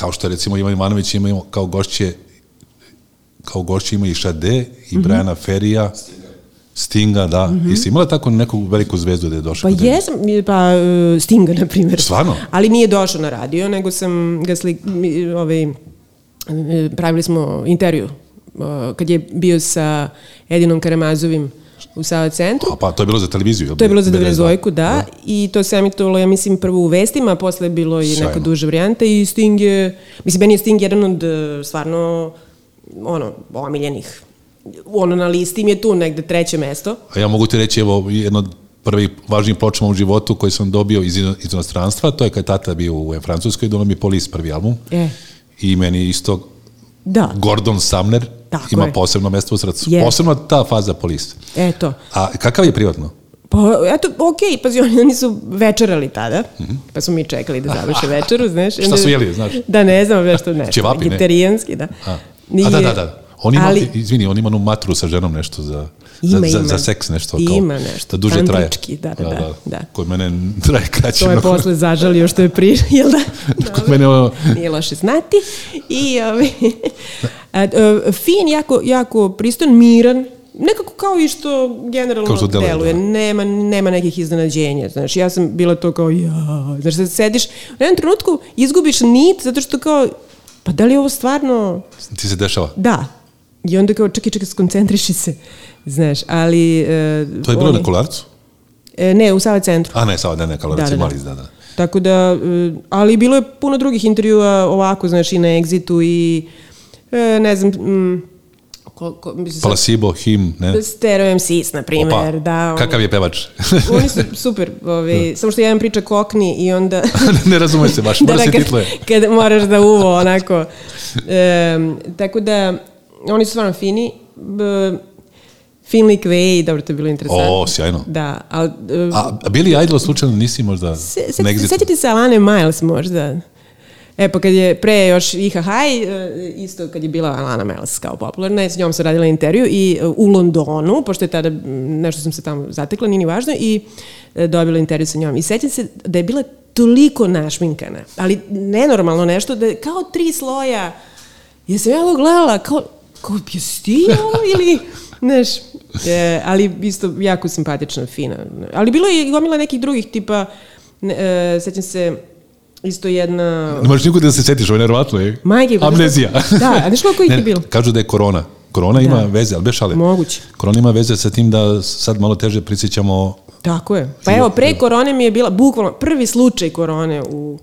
kao što recimo Ivan Ivanović imao kao gošće, kao gošće ima i Šade, i Mhm. Briana Ferija, Stinga, da. I si imala tako neku veliku zvezdu da je došla? Pa jesam, pa uh, Stinga, na primjer. Stvarno? Ali nije došao na radio, nego sam ga slik, ovaj, e, pravili smo intervju uh, kad je bio sa Edinom Karamazovim u Sava centru. A, pa to je bilo za televiziju. jel? To je bilo za 92. 92 da, i to se emitovalo, ja mislim, prvo u vestima, a posle je bilo i neka duža varijanta i Sting je, mislim, meni je Sting jedan od e, stvarno, ono, omiljenih. Ono na listi mi je tu negde treće mesto. A ja mogu ti reći, evo, jedno od prvih važnijih pločama u životu koji sam dobio iz, iz inostranstva, to je kad tata bio u Francuskoj, donao mi Polis prvi album. E. I meni isto Da, Gordon Sumner Tako ima je. posebno mesto u srcu. Je. Posebno ta faza Polis. eto. A kakav je privatno? Pa, eto, okej, pazi, oni, oni su večerali tada, pa smo mi čekali da završe večeru, znaš. Šta su jeli, znaš? Da, ne znam, nešto, nešto, Ćevapi, ne? vegetarijanski, da. A, a da, da, da. On ima, ali- izvini, on ima onu matru sa ženom nešto za, Ima, za, ima. za seks nešto. Kao, Ima nešto, Da duže traje. tantrički, da, da, da, da. Kod mene traje kraće. To je posle zažalio što je pri, jel da? Kod mene ono, Nije loše znati. I, ovi, fin, jako, jako pristojan, miran, nekako kao i što generalno Kao što deluje, deluje. da. Nema, nema nekih iznenađenja. Znaš, ja sam bila to kao, ja, znaš, sad sediš, u jednom trenutku izgubiš nit, zato što kao, pa da li je ovo stvarno, ti se dešava. da. I onda kao, čekaj, čekaj, skoncentriši se. Znaš, ali... E, To je bilo na kolarcu? E, ne, u Sava centru. A ne, sad ne, ne, kolarac Da, je da, mali, da. da, da. Tako da, e, ali bilo je puno drugih intervjua ovako, znaš, i na Exitu i ne znam, mm, ko, ko, mislim, Placebo, him, ne? Stereo MCs, na primjer, da. ono- Kakav je pevač? Oni su super, ovaj, samo što jedan priča kokni i onda... ne razume se baš, mora se kad, titluje. kad moraš da uvo, onako. E, tako da, oni su stvarno fini. B, Finley Quay, dobro, to je bilo interesantno. O, sjajno. Da, ali... e, A a Billy Idol slučajno nisi možda Se, na se, sećate se Alane Miles možda? E, pa kad je pre još Iha High, e, isto kad je bila Alana Miles kao popularna, s njom sam radila intervju i e, u Londonu, pošto je tada, m, nešto sam se tamo zatekla, nije ni važno, i dobila intervju sa njom. I sećam se da je bila toliko našminkana, ali nenormalno nešto, da je kao tri sloja, jesam ja ovo gledala, kao, kao jesi ti ovo ili, znaš, e, ali isto jako simpatična, fina. Ali bilo je i gomila nekih drugih tipa, e, sećam se, isto jedna... Ne možeš nikoga da se setiš, ovo je nevjerovatno je. Majke, Amnezija. da, a znaš koliko ih je bilo? Kažu da je korona. Korona ima Da. veze, ali beš ali. Moguće. Korona ima veze sa tim da sad malo teže prisjećamo Tako je. Pa evo, pre korone mi je bila, bukvalno, prvi slučaj korone u,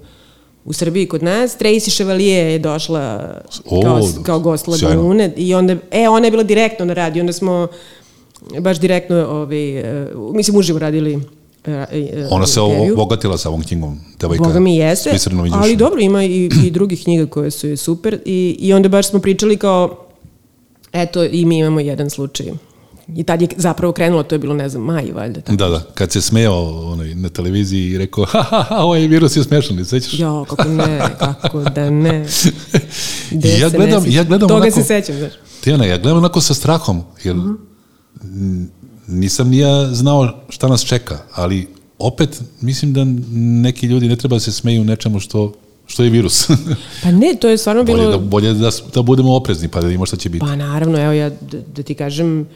u Srbiji kod nas. Tracy Chevalier je došla O, kao, kao gost. Lagune i onda, e, ona je bila direktno na radiju, onda smo baš direktno, ovaj, e, mislim, uživo radili e, e, Ona se obogatila sa ovom knjigom. Devojka. Boga mi jeste, ali dobro, ima i, i drugih knjiga koje su super i, i onda baš smo pričali kao, eto, i mi imamo jedan slučaj. I tad je zapravo krenulo, to je bilo, ne znam, maj, valjda. Tako. Da, da. Kad se smejao onaj, na televiziji i rekao, ha, ha, ha, ovaj virus je smešan, sećaš? Jo, kako ne, kako da ne. Ja gledam- ja gledam Toga onako- se sećam, znaš. Tijana, ja gledam onako sa strahom, jer Mhm. n- nisam ni ja znao šta nas čeka, ali opet mislim da neki ljudi ne treba da se smeju nečemu što, što je virus. Pa ne, to je stvarno bolje bilo... da, bolje da, da budemo oprezni pa da vidimo šta će biti. Pa naravno, evo ja da, da ti kažem,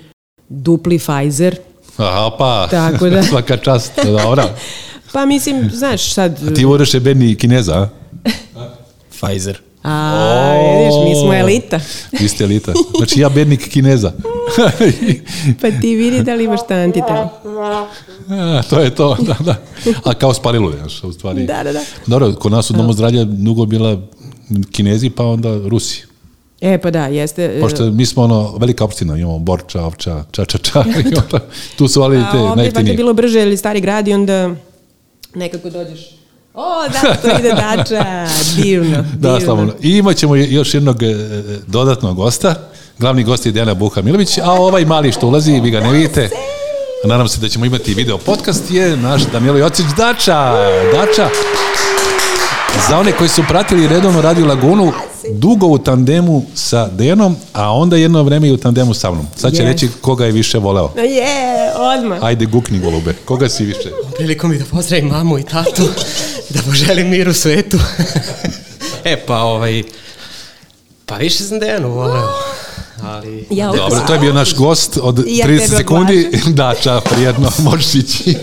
dupli Pfizer. Aha, pa, Tako da. svaka čast, dobra. Pa mislim, znaš, sad... Ti voliš Ebeni Kineza, a? Pfizer. A, vidiš, mi smo elita. Vi ste elita. Znači ja bednik Kineza. Pa ti vidi da li imaš tanti tamo. A, to je to, da, da. A kao spalilo, znaš, u stvari. Da, da, da. Dobro, kod nas u Domu zdravlja dugo bila Kinezi, pa onda Rusi. E, pa da, jeste... e, Pošto mi smo ono, velika opština, imamo Borča, Ovča, Ča, Ča, Ča, i onda, tu su ali A te ovdje pak je najjeftinije. bilo brže ili stari grad i onda nekako dođeš. O, da, to ide dača, divno, Da, divno. slavo. I imat ćemo još jednog e, dodatnog gosta. Glavni gost je Dejana Buha Milović, a ovaj mali što ulazi, vi ga ne vidite. Nadam se da ćemo imati video podcast, je naš Danilo Jocić Dača. Dača. Za one koji su pratili redovno Radio Lagunu, dugo u tandemu sa Dejanom, a onda jedno vreme i u tandemu sa mnom. Sad će Yes. reći koga je više voleo. Je, odmah. Ajde, gukni golube. Koga si više? Prilikom mi da pozdravim mamu i tatu, da poželim mir u svetu. e, pa ovaj, pa više sam Dejanu voleo, ali... Ja Dobro, to je bio naš gost od ja 30 tebe sekundi. Dača, prijedno, možeš ići.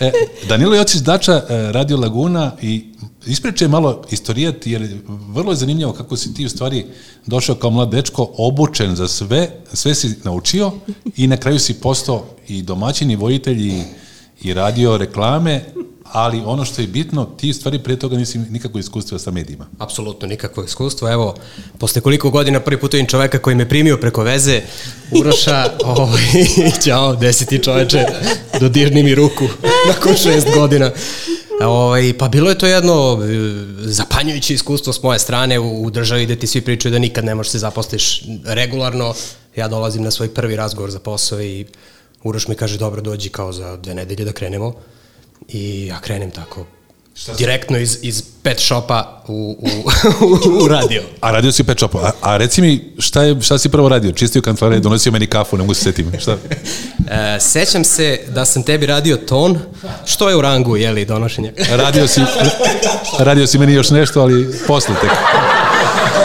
E, Danilo Jocić Dača, e, Radio Laguna i ispričaj malo istorijat, jer vrlo je zanimljivo kako si ti u stvari došao kao mlad dečko, obučen za sve, sve si naučio i na kraju si postao i domaćin i vojitelj i, i radio reklame, ali ono što je bitno, ti stvari prije toga nisi nikako iskustva sa medijima. Apsolutno nikakvo iskustvo. Evo, posle koliko godina prvi put vidim čoveka koji me primio preko veze, Uroša, ovaj, ćao, deseti čoveče, dodirni mi ruku nakon šest godina. Ovaj, pa bilo je to jedno e, zapanjujuće iskustvo s moje strane u, u državi gde ti svi pričaju da nikad ne možeš se zaposliš regularno. Ja dolazim na svoj prvi razgovor za posao i Uroš mi kaže, dobro, dođi kao za dve nedelje da krenemo. I ja krenem tako, direktno iz, iz pet shopa u, u, u radio. A radio si u pet shopu. A, a reci mi, šta, je, šta si prvo radio? Čistio kancelarije, donosio meni kafu, ne mogu se setim. Šta? E, sećam se da sam tebi radio ton, što je u rangu, jeli, donošenja? Radio si, radio si meni još nešto, ali posle tek.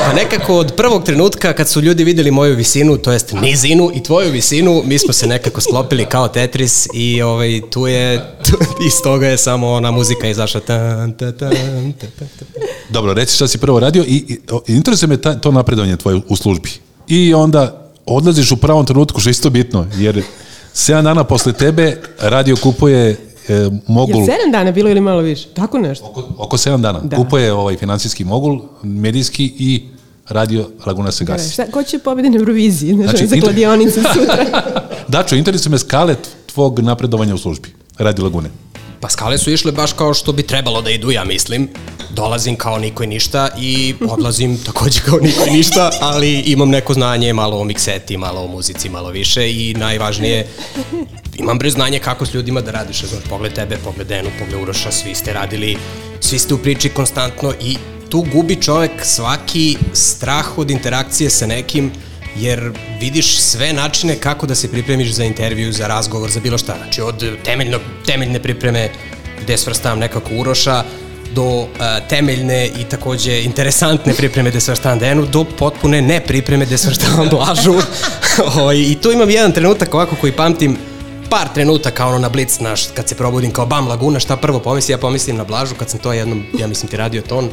Pa nekako od prvog trenutka kad su ljudi videli moju visinu, to jest nizinu i tvoju visinu, mi smo se nekako sklopili kao Tetris i ovaj, tu je, tu, iz toga je samo ona muzika izašla. Tan, ta, tan, ta, ta, ta. Dobro, reci šta si prvo radio i, i interesuje me ta, to napredovanje tvoje u službi. I onda odlaziš u pravom trenutku, što je isto bitno, jer 7 dana posle tebe radio kupuje e, mogul... Je sedam dana bilo ili malo više? Tako nešto. Oko, oko 7 dana. Da. Kupuje ovaj finansijski mogul, medijski i radio Laguna se Da, gasi. šta, ko će pobedi na Euroviziji? Znači, Znači, za inter- kladionicu sutra. Dačo, interesuje me skale tvog napredovanja u službi. Radio Lagune. Pa skale su išle baš kao što bi trebalo da idu, ja mislim. Dolazim kao niko i ništa i odlazim takođe kao niko i ništa, ali imam neko znanje malo o mikseti, malo o muzici, malo više i najvažnije, imam bre znanje kako s ljudima da radiš. Znaš, pogled tebe, pogled Denu, pogled Uroša, svi ste radili, svi ste u priči konstantno i tu gubi čovek svaki strah od interakcije sa nekim jer vidiš sve načine kako da se pripremiš za intervju, za razgovor, za bilo šta. Znači od temeljno, temeljne pripreme gde svrstavam nekako Uroša, do uh, temeljne i takođe interesantne pripreme gde svrstavam Denu, do potpune nepripreme gde svrstavam Blažu. Ovaj, I tu imam jedan trenutak ovako koji pamtim, par trenutaka ono na blic, znaš, kad se probudim kao bam laguna, šta prvo pomislim, ja pomislim na Blažu kad sam to jednom, ja mislim ti radio ton,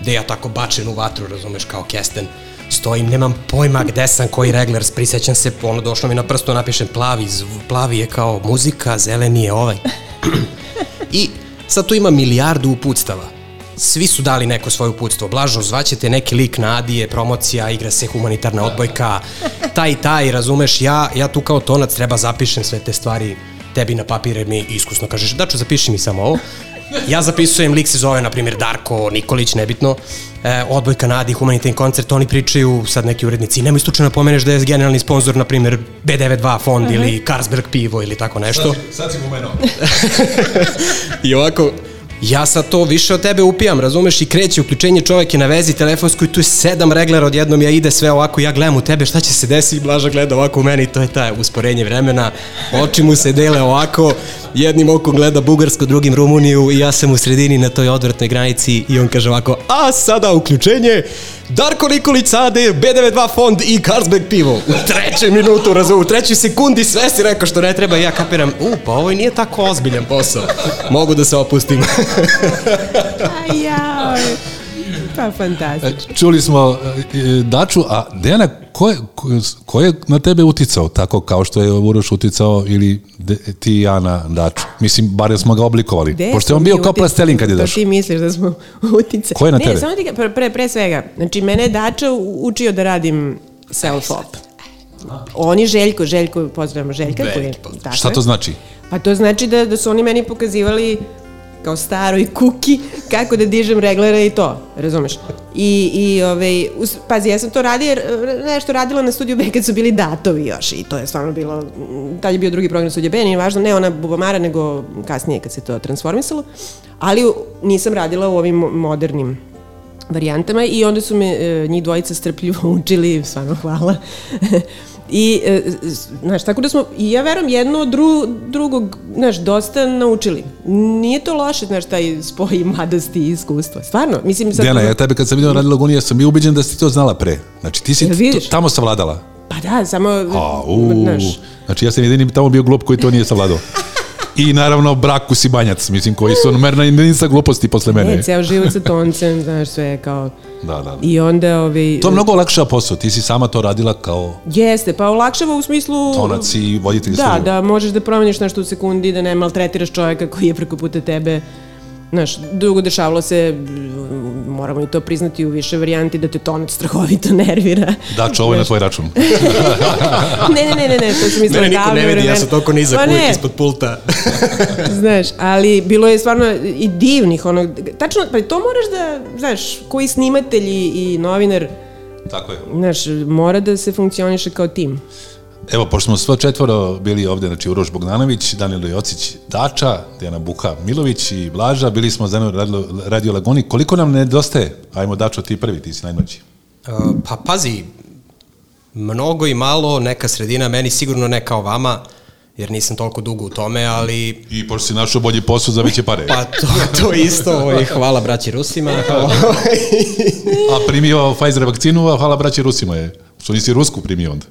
gde ja tako bačen u vatru, razumeš, kao kesten, stojim, nemam pojma gde sam, koji regler, prisećam se, ono došlo mi na prstu, napišem plavi, plavi je kao muzika, zeleni je ovaj. I sad tu ima milijardu uputstava. Svi su dali neko svoje uputstvo. Blažo, zvaćete neki lik na Adije, promocija, igra se humanitarna odbojka, taj, taj, razumeš, ja, ja tu kao tonac treba zapišem sve te stvari tebi na papir jer mi iskusno kažeš, daču, zapiši mi samo ovo. Ja zapisujem, lik se zove, na primjer, Darko Nikolić, nebitno, e, odbojka Nadi, humanitarni koncert, oni pričaju, sad neki urednici, nemoj slučajno pomeneš da je generalni sponsor, na primjer, B92 fond uh -huh. ili Carlsberg pivo ili tako nešto. Sad si pomenuo. I ovako, ja sad to više od tebe upijam, razumeš, i kreće uključenje čovek je na vezi telefonskoj, tu je sedam reglera odjednom, ja ide sve ovako, ja gledam u tebe, šta će se desiti, Blaža gleda ovako u meni, to je taj usporenje vremena, oči mu se dele ovako, jednim okom gleda Bugarsko, drugim Rumuniju i ja sam u sredini na toj odvratnoj granici i on kaže ovako, a sada uključenje, Darko Nikolić Sade, B92 fond i Carlsberg pivo. U trećoj minutu, razum, u trećoj sekundi sve si rekao što ne treba i ja kapiram, u, pa ovo nije tako ozbiljan posao. Mogu da se opustim. Aj, jao. Pa, fantastično. Čuli smo e, e, Daču, a Dejana, ko je, ko, je na tebe uticao, tako kao što je Uroš uticao ili de, ti i ja na Daču? Mislim, bar smo ga oblikovali. Gde Pošto je on bio kao plastelin kad je To došao. ti misliš da smo utice. Ko je na ne, tebe? samo ti, pre, pre, pre svega, znači mene je Dača učio da radim self-op. Oni Željko, Željko, pozdravljamo Željka. koji je, Veliki pozdrav. tako Šta to znači? Pa to znači da, da su oni meni pokazivali kao staroj kuki kako da dižem reglere i to, razumeš? I, i ovaj, us, pazi, ja sam to radila, jer, nešto radila na studiju B kad su bili datovi još i to je stvarno bilo, m, tad je bio drugi program studija B, nije važno, ne ona Bubamara, nego kasnije kad se to transformisalo, ali nisam radila u ovim modernim varijantama i onda su me e, njih dvojica strpljivo učili, stvarno hvala. I, e, znaš, tako da smo, i ja verujem, jedno od dru, drugog, znaš, dosta naučili. Nije to loše, znaš, taj spoj mladosti i iskustva. Stvarno, mislim, sad... Dijana, ja tebe kad sam vidio Radio Laguni, ja sam bio ubeđen da si to znala pre. Znači, ti si t- tamo savladala. Pa da, samo, A, u, znaš, znači ja sam jedini tamo bio glup koji to nije savladao. I naravno Brakus i Banjac, mislim, koji su merna jedinica gluposti posle mene. ne, ceo život sa toncem, znaš, sve kao... Da, da. da. I onda, ovaj... To je mnogo lakša posao, ti si sama to radila kao Jeste, pa olakšava u smislu... tonac i voditelj Da, studija. da možeš da promeniš nešto u sekundi, da ne maltretiraš čovjeka koji je preko puta tebe. Znaš, dugo dešavalo se, moramo i to priznati u više varijanti, da te tonac strahovito nervira. Dačo, ovo je na tvoj račun. ne, ne, ne, ne, ne, to sam mislila Mene niko ne vidi, ja sam toliko nizak Pa uvijek ispod pulta. znaš, ali bilo je stvarno i divnih, ono, tačno, pa to moraš da, znaš, koji snimatelj i novinar, Tako je. znaš, mora da se funkcioniše kao tim. Evo, pošto smo sve četvoro bili ovde, znači Uroš Bogdanović, Danilo Jocić Dača, Dijana Buha Milović i Blaža, bili smo zajedno Radio, Radio Laguni. Koliko nam nedostaje? Ajmo, Dačo, ti prvi, ti si najmlađi. Pa pazi, mnogo i malo, neka sredina, meni sigurno ne kao vama, jer nisam toliko dugo u tome, ali I pošto si našao bolji posao za veće pare. pa to, to isto, ovaj, hvala braći Rusima. A primio Pfizer vakcinu, a hvala braći Rusima je. Što nisi Rusku primio onda?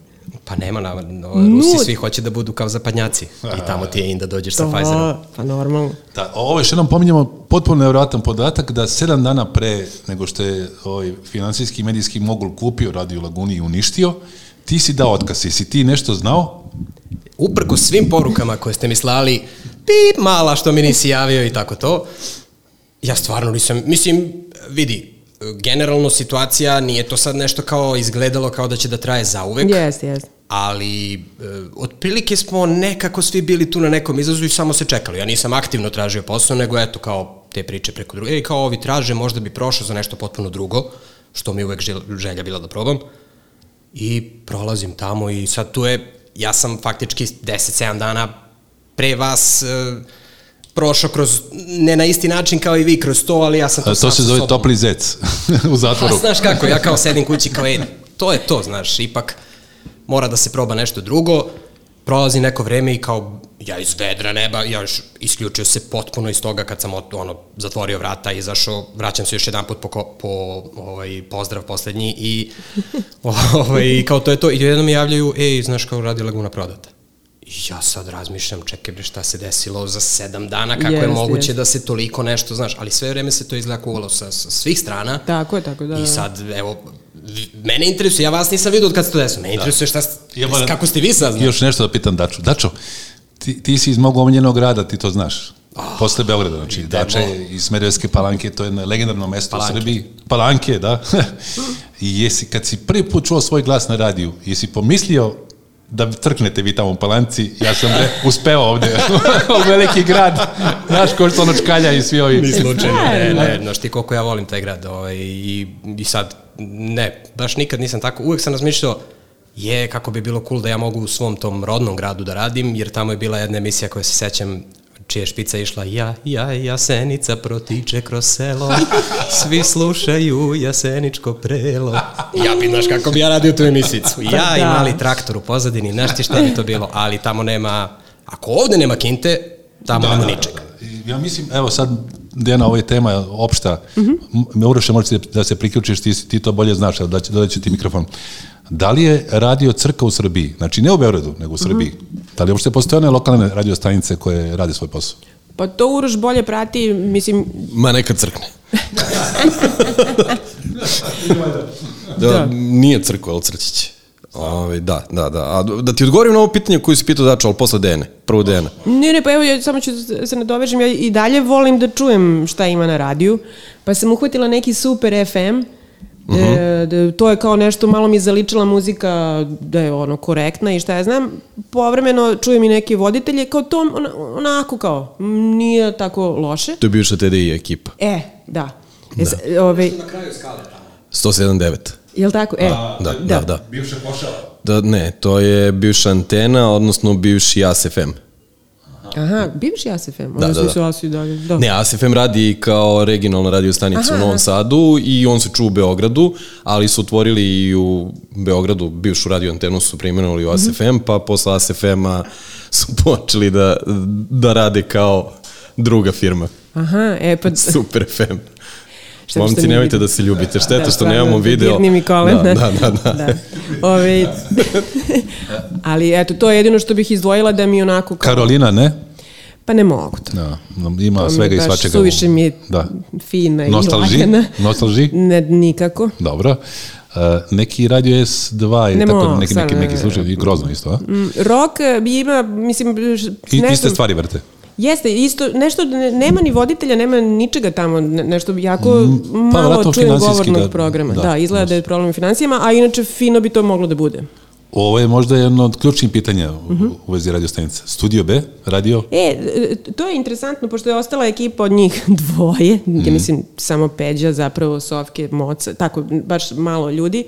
Pa nema, na, no, Rusi svi hoće da budu kao zapadnjaci i tamo ti je in da dođeš sa Pfizerom. To, pa normalno. Da, ovo još jednom pominjemo potpuno nevjerojatan podatak da sedam dana pre nego što je ovaj finansijski i medijski mogul kupio Radio Laguni i uništio, ti si dao otkaz. Jesi ti nešto znao? uprko svim porukama koje ste mi slali, pip, mala što mi nisi javio i tako to, ja stvarno nisam, mislim, vidi, generalno situacija nije to sad nešto kao izgledalo kao da će da traje zauvek, Jeste, jeste. Ali e, otprilike smo nekako svi bili tu na nekom izlazu i samo se čekali. Ja nisam aktivno tražio posao, nego eto kao te priče preko druge. Ej, kao ovi traže, možda bi prošao za nešto potpuno drugo, što mi uvek žel- želja bila da probam. I prolazim tamo i sad tu je, ja sam faktički 10-7 dana pre vas e, prošao kroz, ne na isti način kao i vi kroz to, ali ja sam to, To, sam se zove topli zec u Pa zatvoru. znaš kako, ja kao sedim kući kao, ej, to je to, znaš, ipak mora da se proba nešto drugo, prolazi neko vreme i kao, ja iz vedra neba, ja još isključio se potpuno iz toga kad sam ono, zatvorio vrata, izašao, vraćam se još jedan put po, po ovaj, pozdrav poslednji i ovaj, kao to je to. I jednom mi javljaju, ej, znaš kao radi Laguna prodata. I ja sad razmišljam, čekaj bre, šta se desilo za sedam dana, kako je Jeste, moguće jeste. da se toliko nešto, znaš, ali sve vreme se to izgleda kuvalo sa, sa svih strana. Tako je, tako je, da, da. I sad, evo, mene interesuje, ja vas nisam vidio od kad se to desilo, mene interesuje šta, ste- Ja moram- kako ste vi saznali. Još nešto da pitam Daču. Dačo, ti, ti si iz mog omiljenog grada, ti to znaš. Posle Beograda, znači Dača je iz Smederevske palanke, to je jedno legendarno mesto Palanke. u Srbiji. Palanke, da. I jesi, kad si prvi put čuo svoj glas na radiju, jesi pomislio da crknete vi tamo u Palanci, ja sam bre, uspeo ovde, u veliki grad, znaš, ko što ono čkalja i svi ovi. Ni slučajno, ne, ne, znaš ti koliko ja volim taj grad, ovaj, i, i sad, ne, baš nikad nisam tako, uvek sam razmišljao, je, kako bi bilo cool da ja mogu u svom tom rodnom gradu da radim, jer tamo je bila jedna emisija koja se sećam, čija je špica išla ja, ja, jasenica protiče kroz selo, svi slušaju jaseničko prelo. Ja bi, znaš, kako bi ja radio tu emisicu. Ja i da. mali traktor u pozadini, znaš ti šta bi to bilo, ali tamo nema, ako ovde nema kinte, tamo nema ničega. I Ja mislim, evo sad, Dena, ovo je tema opšta. Mm -hmm. Uroše, možete da se priključiš, ti, ti to bolje znaš, da će, dodat ću ti mikrofon. Da li je radio crka u Srbiji? Znači, ne u Beogradu, nego u Srbiji. Da li uopšte postoje one lokalne radio stanice koje rade svoj posao? Pa to Uroš bolje prati, mislim, Ma nekad crkne. da, Da. nije crkva, ali crčić. Ove, da, da, da. A da ti odgovorim na ovo pitanje koje si pitao Dača, ali posle Dene. Prvo Dene. Ne, ne, pa evo, ja samo ću da se nadovežem, ja i dalje volim da čujem šta ima na radiju, pa sam uhvatila neki super FM, E, da, to je kao nešto, malo mi zaličila muzika da je ono korektna i šta ja znam, povremeno čujem i neke voditelje, kao to on, onako kao, nije tako loše. To je bivša TDI ekipa. E, da. E, da. Ove, 107.9. jel tako? E, Da, da, da. Bivše pošao. Da, ne, to je bivša antena, odnosno bivši ASFM. Aha, bivši ASFM, onda Da, da, da. su ASFM dalje. Da. Ne, ASFM radi kao regionalna radio stanica Aha, u Novom. Sadu i on se čuo u Beogradu, ali su otvorili i u Beogradu, bivšu radio antenu su preimenovali u ASFM, pa posle ASFM-a su počeli da, da rade kao druga firma. Aha, e pa... Super FM. Šta Momci, što nemojte da se ljubite, šteta Da, što stvarno, nemamo video. dirni mi kolen. Da, da, da. da. da. Ove, ali eto, to je jedino što bih izdvojila da mi onako kao... Karolina, ne? Pa ne mogu to. Da, ima To svega i baš svačega. Suviše mi je Da. fina i Nostalži? lagana. Nostalži? Ne, nikako. Dobro. Uh, neki radio S2 ili Ne tako, mogu, neki, neki, ne, neki ne. slučaj, i grozno isto, a? Mm, Rock e, ima, mislim... I, nešto- iste stvari vrte. Jeste, isto, nešto, ne- nema ni voditelja, nema ničega tamo, ne- nešto jako pa malo čujem govornog da- programa. da, Da, izgleda da. da je problem u financijama, a inače fino bi to moglo da bude. Ovo je možda jedno od ključnih pitanja u, Mhm. u vezi radio stanica. Studio B, radio, E, to je interesantno, pošto je ostala ekipa od njih dvoje, Mhm. ja mislim samo Peđa, zapravo Sofke, Moca, tako, baš malo ljudi,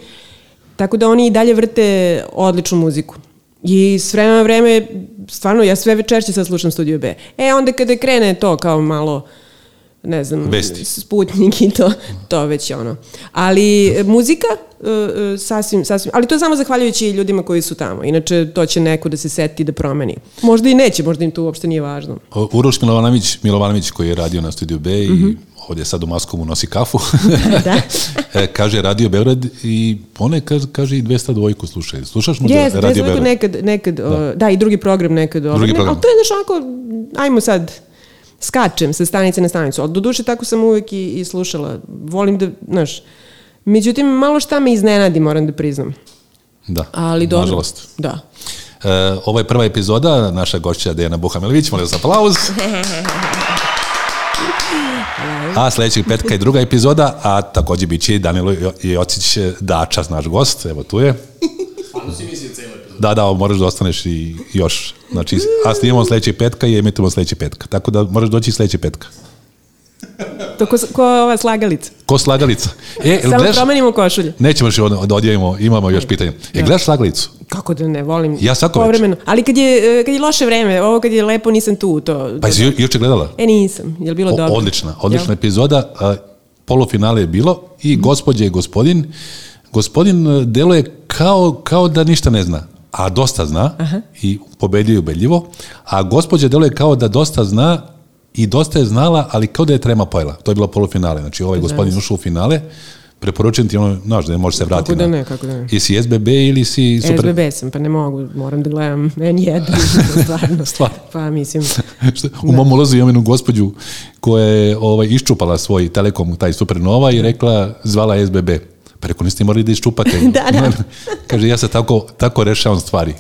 tako da oni i dalje vrte odličnu muziku. I s vremena na vreme, stvarno, ja sve češće sad slušam Studio B. E, onda kada krene to kao malo, ne znam, Vesti. sputnik i to, to već je ono. Ali e, muzika, e, e, sasvim, sasvim, ali to je samo zahvaljujući ljudima koji su tamo. Inače, to će neko da se seti da promeni. Možda i neće, možda im to uopšte nije važno. O, Uroš Milovanović, Milovanović koji je radio na Studiju B i ovdje sad u Maskovu nosi kafu, Da. Kaže Radio Beograd i one kaže, kaže i 200 dvojku slušaj. Slušaš možda Jes, Radio Beograd? nekad, nekad, da. da, i drugi program nekad. Drugi ne, program. Ali to je znaš onako, ajmo sad, skačem sa stanice na stanicu. Ali doduše tako sam uvek i, i slušala. Volim da, znaš, međutim, malo šta me iznenadi, moram da priznam. Da, Ali dobro. nažalost. Da. E, ovo je prva epizoda, naša gošća Dejana Buhamilović, molim vas aplauz. A sledećeg petka je druga epizoda, a takođe bit će i Danilo Jocić Dačas, naš gost, evo tu je. Da, da, moraš da ostaneš i još. Znači, a snimamo sledećeg petka i emitujemo sledećeg petka. Tako da moraš doći sledećeg petka. To ko, ko ova slagalica. Ko slagalica? E, Samo gledaš? promenimo košulje. Nećemo još od- da odjavimo, imamo još pitanja. E, gledaš slagalicu? Kako da ne volim. Ja svako. Povremeno. Ali kad je, e, kad je loše vreme, ovo kad je lepo nisam tu. To, Pa jesi ju- juče gledala? E nisam, je li bilo O- dobro? Odlična, odlična Jel? epizoda. A, polufinale je bilo i gospođe i gospodin. Gospodin e, deluje kao, kao da ništa ne zna, a dosta zna i pobedio je ubedljivo, a gospođa deluje kao da dosta zna i dosta je znala, ali kao da je trema pojela. To je bilo polufinale. Znači, ovaj gospodin ušao u finale, preporučujem ti ono, znaš, da ne može se vratiti. da na- ne, kako da ne. Jesi SBB ili si super... SBB sam, pa ne mogu, moram da gledam N1, stvarno. Stvarno. Pa mislim, u mom ulazu imam jednu gospođu koja je ovaj, iščupala svoj telekom, taj Supernova i rekla, zvala SBB. Pa rekao, niste morali da iščupate. Da, da. Kaže, ja se tako, tako rešavam stvari.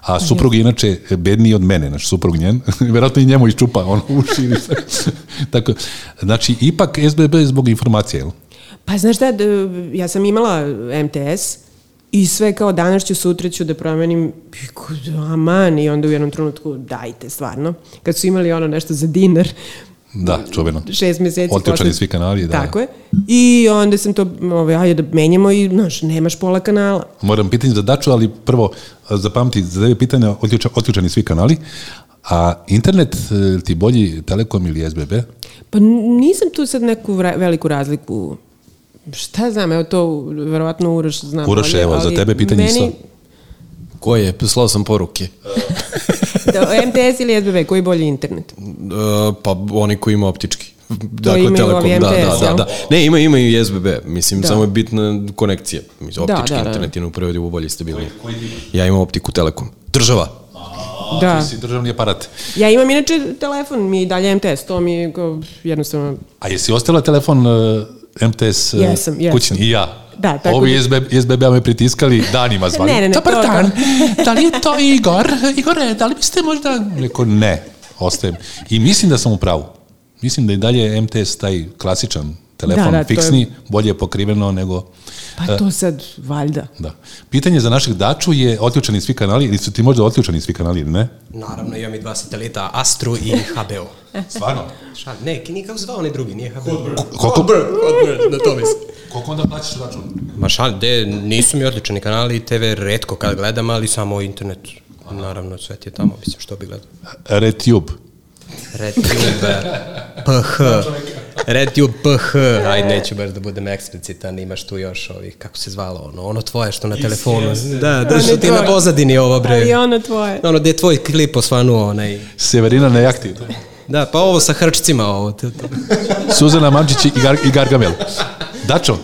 A suprug je inače bedniji od mene, naš suprug njen, verovatno i njemu iščupa ono uši. tako, znači, ipak SBB je zbog informacije, jel? pa znaš šta, ja sam imala MTS i sve kao danas ću, sutra ću da promenim, aman, i onda u jednom trenutku dajte, stvarno. Kad su imali ono nešto za dinar, Da, čuveno. šest meseci. Otključani posle- svi kanali, da. Tako je. I onda sam to, ove, ajde da menjamo i, znaš, nemaš pola kanala. Moram pitanje za Daču, ali prvo zapamti, za pitanja otključa, otključani svi kanali. A internet e, ti bolji Telekom ili SBB? Pa nisam tu sad neku veliku razliku Šta znam, evo to verovatno Uroš zna Uroš, bolje, evo, za tebe pitanje meni, isto. Ko je? Slao sam poruke. Da, MTS ili SBB, koji je bolji internet? E, pa oni koji ima optički. Dakle, imaju Telekom, ovi da, da, MTS, da, jel? da. Ne, ima, ima i SBB. Mislim, Da. samo je bitna konekcija. Mislim, Da, optički da, da. internet je u bolje stabilniji. Ja imam optiku Telekom. Država. Da. Ti si državni aparat. Ja imam inače telefon, mi je i dalje MTS, to mi je jednostavno... A jesi ostavila telefon uh, MTS uh, Jesam, jesam. kućni? I ja. Da, tako Ovi da- SBB, SBB-a me pritiskali, danima zvali. Ne, ne, ne, Dobar dan, da li je to Igor? Igore, da li biste možda... Rekao, ne, ostajem. I mislim da sam u pravu. Mislim da i dalje MTS taj klasičan telefon, Da, da, to je- fiksni, bolje je pokriveno nego... Pa to sad, valjda. Da. Pitanje za našeg Daču je otključani svi kanali, ili su ti možda otključani svi kanali ili ne? Naravno, imam i dva satelita, Astro i HBO. Stvarno? Šal, ne, nije kako se zvao onaj drugi, nije HBO. Koliko, Hotbird, na to mislim. koliko onda plaćaš račun? Ma šal, de, nisu mi odličani kanali, TV redko kad gledam, ali samo internet. Naravno, sve ti je tamo, mislim, što bi gledao. RedTube. RedTube PH. RedTube PH. Ajde, neću baš da budem eksplicitan, imaš tu još ovih, kako se zvalo, ono, ono tvoje što na telefonu. Da, da, što Ono ti na pozadini ovo, bre. Ali ono tvoje. Ono, gde je tvoj klip osvanuo, onaj... Severina na jahti. Da, pa ovo sa hrčcima, ovo. Suzana Mamčić i, Gar, i Gargamel. Dačo,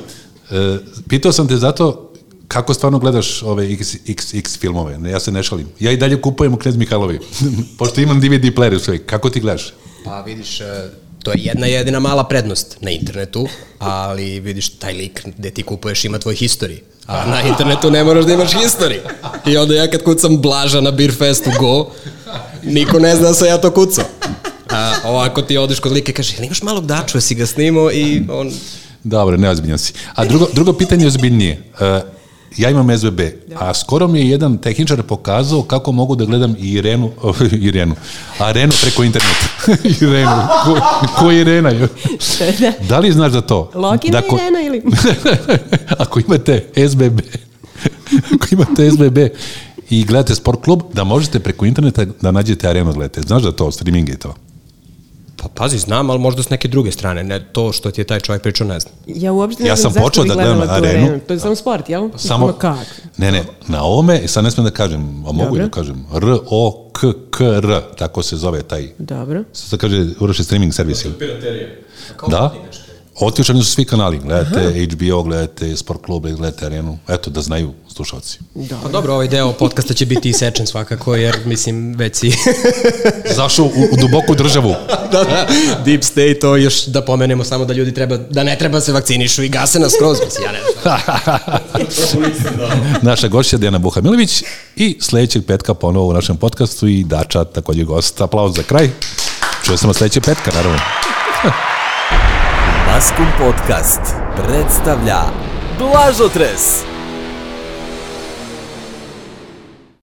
e, pitao sam te zato kako stvarno gledaš ove XXX filmove. Ne, ja se ne šalim. Ja i dalje kupujem u Knez Mihajlovi. Pošto imam DVD player sve. Kako ti gledaš? Pa vidiš, e, to je jedna jedina mala prednost na internetu, ali vidiš taj lik gde ti kupuješ ima tvoj history. A na internetu ne moraš da imaš history. I onda ja kad kucam Blaža na Beer Festu Go, niko ne zna da sam ja to kucao. A ovako ti odeš kod lika i kaže, imaš malog daču, jesi ga snimao i on... Dobro, neozbiljan si. A drugo, drugo pitanje je ozbiljnije. E, ja imam SBB, a skoro mi je jedan tehničar pokazao kako mogu da gledam i Irenu, Irenu, Arenu preko interneta. Irenu, ko, ko je Irena? da li znaš za to? Lokina Da ko- Irena ili... ako imate SBB, ako imate SBB i gledate sport klub, da možete preko interneta da nađete arenu da gledate. Znaš da to, streaming je to? Pa pazi, znam, ali možda s neke druge strane. Ne, to što ti je taj čovjek pričao, ne znam. Ja uopšte ne Ja sam počeo da gledam tu arenu. To je samo sport, jel? Samo, Ma kako? ne, ne, na ovome, sad ne smijem da kažem, a mogu Dobro. i da kažem, R-O-K-K-R, tako se zove taj, Dobro. sad se kaže, uroši streaming servis. ili? Da, otključani su svi kanali, gledate HBO, gledate Sport Klub, gledate Arenu, eto, da znaju slušalci. Pa dobro, ovaj deo podcasta će biti isečen svakako, jer mislim već si... Zašao u, u duboku državu. da, da, deep state, to još da pomenemo samo da ljudi treba, da ne treba se vakcinišu i gase nas skroz, mislim, ja ne znam. Naša gošća Dijana Buhamilović i sledećeg petka ponovo u našem podcastu i Dača takođe gost. Aplauz za kraj. Čuje se sledećeg petka, naravno. Maskum Podcast predstavlja Blažotres.